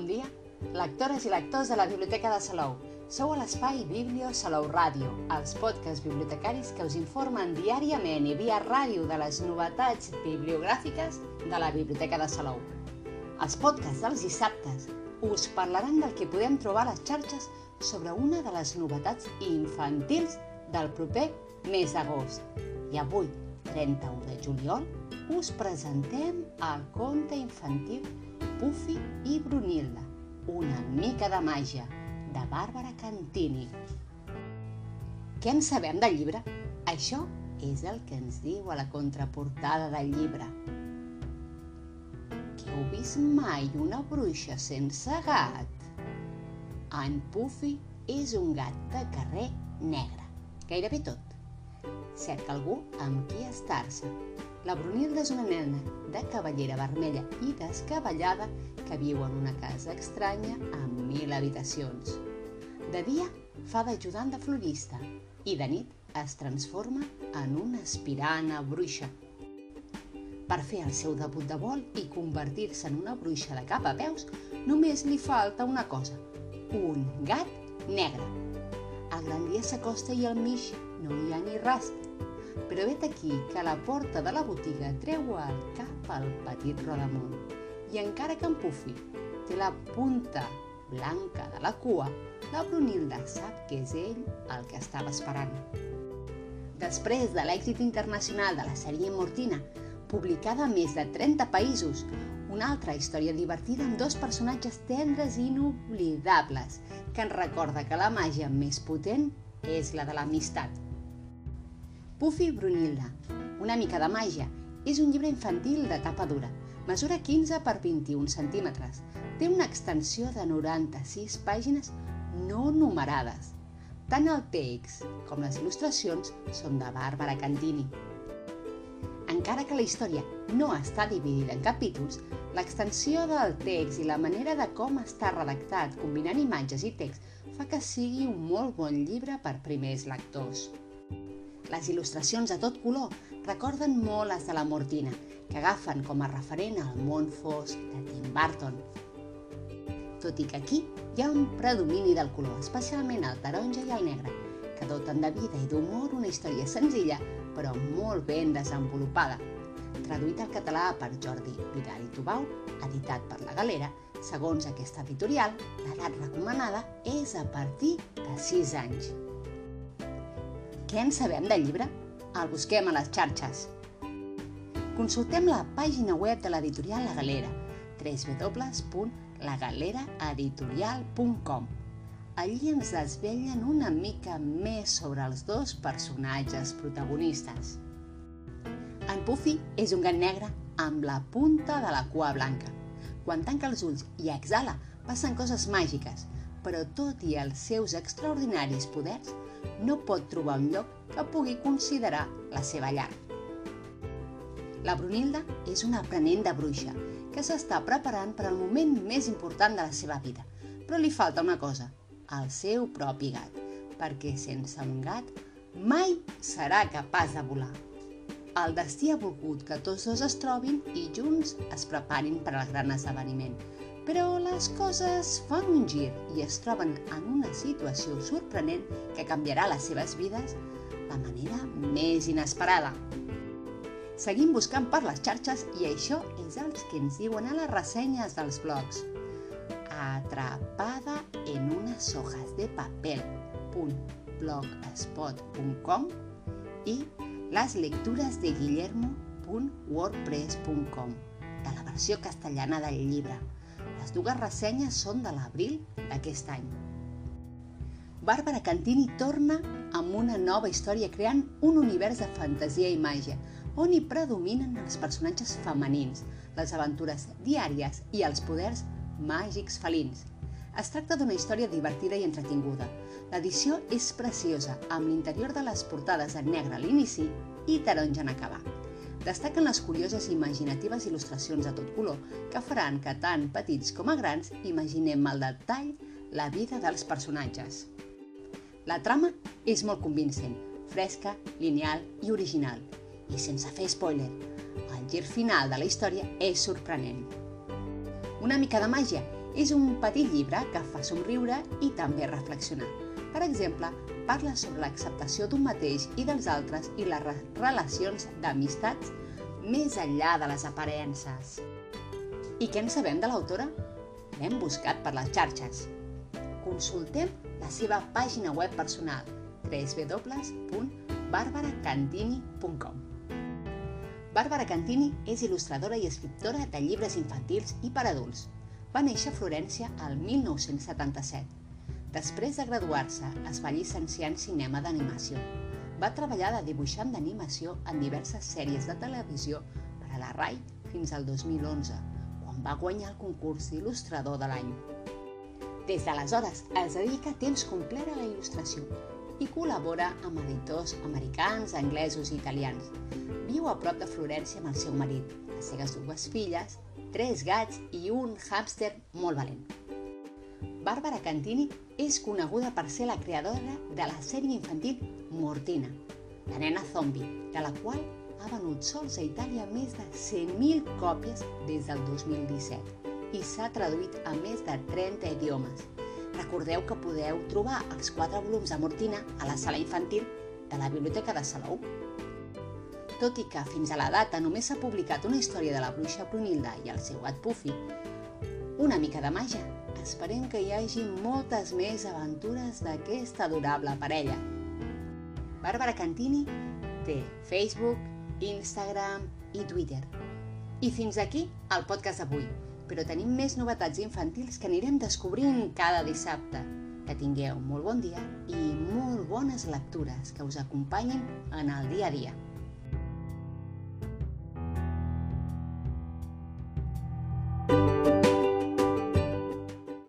Bon dia, lectores i lectors de la Biblioteca de Salou. Sou a l'espai Biblio Salou Ràdio, els podcasts bibliotecaris que us informen diàriament i via ràdio de les novetats bibliogràfiques de la Biblioteca de Salou. Els podcasts dels dissabtes us parlaran del que podem trobar a les xarxes sobre una de les novetats infantils del proper mes d'agost. I avui, 31 de juliol, us presentem el conte infantil Puffy i Brunilda, una mica de màgia, de Bàrbara Cantini. Què en sabem del llibre? Això és el que ens diu a la contraportada del llibre. Que heu vist mai una bruixa sense gat? En Puffy és un gat de carrer negre, gairebé tot. Cerca algú amb qui estar-se, la Brunilda és una nena de cavallera vermella i descabellada que viu en una casa estranya amb mil habitacions. De dia fa d'ajudant de florista i de nit es transforma en una aspirant a bruixa. Per fer el seu debut de vol i convertir-se en una bruixa de cap a peus, només li falta una cosa, un gat negre. El gran dia s'acosta i al mig no hi ha ni rast però vet aquí que a la porta de la botiga treu el cap al petit Rodamont. I encara que en Pufi té la punta blanca de la cua, la Brunilda sap que és ell el que estava esperant. Després de l'èxit internacional de la sèrie Mortina, publicada a més de 30 països, una altra història divertida amb dos personatges tendres i inoblidables, que ens recorda que la màgia més potent és la de l'amistat. Puffy Brunilda, una mica de màgia, és un llibre infantil de tapa dura. Mesura 15 per 21 centímetres. Té una extensió de 96 pàgines no numerades. Tant el text com les il·lustracions són de Bàrbara Cantini. Encara que la història no està dividida en capítols, l'extensió del text i la manera de com està redactat combinant imatges i text fa que sigui un molt bon llibre per primers lectors. Les il·lustracions a tot color recorden molt les de la Mortina, que agafen com a referent al món fosc de Tim Burton. Tot i que aquí hi ha un predomini del color, especialment el taronja i el negre, que doten de vida i d'humor una història senzilla, però molt ben desenvolupada. Traduït al català per Jordi Vidal i Tubau, editat per La Galera, segons aquesta editorial, l'edat recomanada és a partir de 6 anys. Què en sabem del llibre? El busquem a les xarxes. Consultem la pàgina web de l'editorial La Galera, www.lagaleraeditorial.com. Allí ens desvellen una mica més sobre els dos personatges protagonistes. En Puffy és un gat negre amb la punta de la cua blanca. Quan tanca els ulls i exhala, passen coses màgiques, però tot i els seus extraordinaris poders, no pot trobar un lloc que pugui considerar la seva llar. La Brunilda és una aprenent de bruixa que s'està preparant per al moment més important de la seva vida, però li falta una cosa, el seu propi gat, perquè sense un gat mai serà capaç de volar. El destí ha volgut que tots dos es trobin i junts es preparin per al gran esdeveniment, però les coses fan un gir i es troben en una situació sorprenent que canviarà les seves vides de manera més inesperada. Seguim buscant per les xarxes i això és el que ens diuen a les ressenyes dels blogs. Atrapada en unes hojas de papel .blogspot.com i les lectures de guillermo.wordpress.com de la versió castellana del llibre les dues ressenyes són de l'abril d'aquest any. Bàrbara Cantini torna amb una nova història creant un univers de fantasia i màgia, on hi predominen els personatges femenins, les aventures diàries i els poders màgics felins. Es tracta d'una història divertida i entretinguda. L'edició és preciosa, amb l'interior de les portades en negre a l'inici i taronja en acabar. Destaquen les curioses i imaginatives il·lustracions a tot color que faran que tant petits com a grans imaginem al detall la vida dels personatges. La trama és molt convincent, fresca, lineal i original. I sense fer spoiler, el gir final de la història és sorprenent. Una mica de màgia És un petit llibre que fa somriure i també reflexionar. Per exemple, parla sobre l'acceptació d'un mateix i dels altres i les relacions d'amistats més enllà de les aparences. I què en sabem de l'autora? L'hem buscat per les xarxes. Consultem la seva pàgina web personal www.barbaracantini.com Bàrbara Cantini és il·lustradora i escriptora de llibres infantils i per adults. Va néixer a Florència el 1977 Després de graduar-se, es va llicenciar en cinema d'animació. Va treballar de dibuixant d'animació en diverses sèries de televisió per a la RAI fins al 2011, quan va guanyar el concurs d'il·lustrador de l'any. Des d'aleshores es dedica temps complet a la il·lustració i col·labora amb editors americans, anglesos i italians. Viu a prop de Florència amb el seu marit, les seves dues filles, tres gats i un hàmster molt valent. Bàrbara Cantini és coneguda per ser la creadora de la sèrie infantil Mortina, la nena zombi, de la qual ha venut sols a Itàlia més de 100.000 còpies des del 2017 i s'ha traduït a més de 30 idiomes. Recordeu que podeu trobar els quatre volums de Mortina a la sala infantil de la Biblioteca de Salou. Tot i que fins a la data només s'ha publicat una història de la bruixa Brunilda i el seu gat Puffy, una mica de màgia Esperem que hi hagi moltes més aventures d'aquesta adorable parella. Bàrbara Cantini té Facebook, Instagram i Twitter. I fins aquí el podcast d'avui, però tenim més novetats infantils que anirem descobrint cada dissabte. Que tingueu molt bon dia i molt bones lectures que us acompanyin en el dia a dia.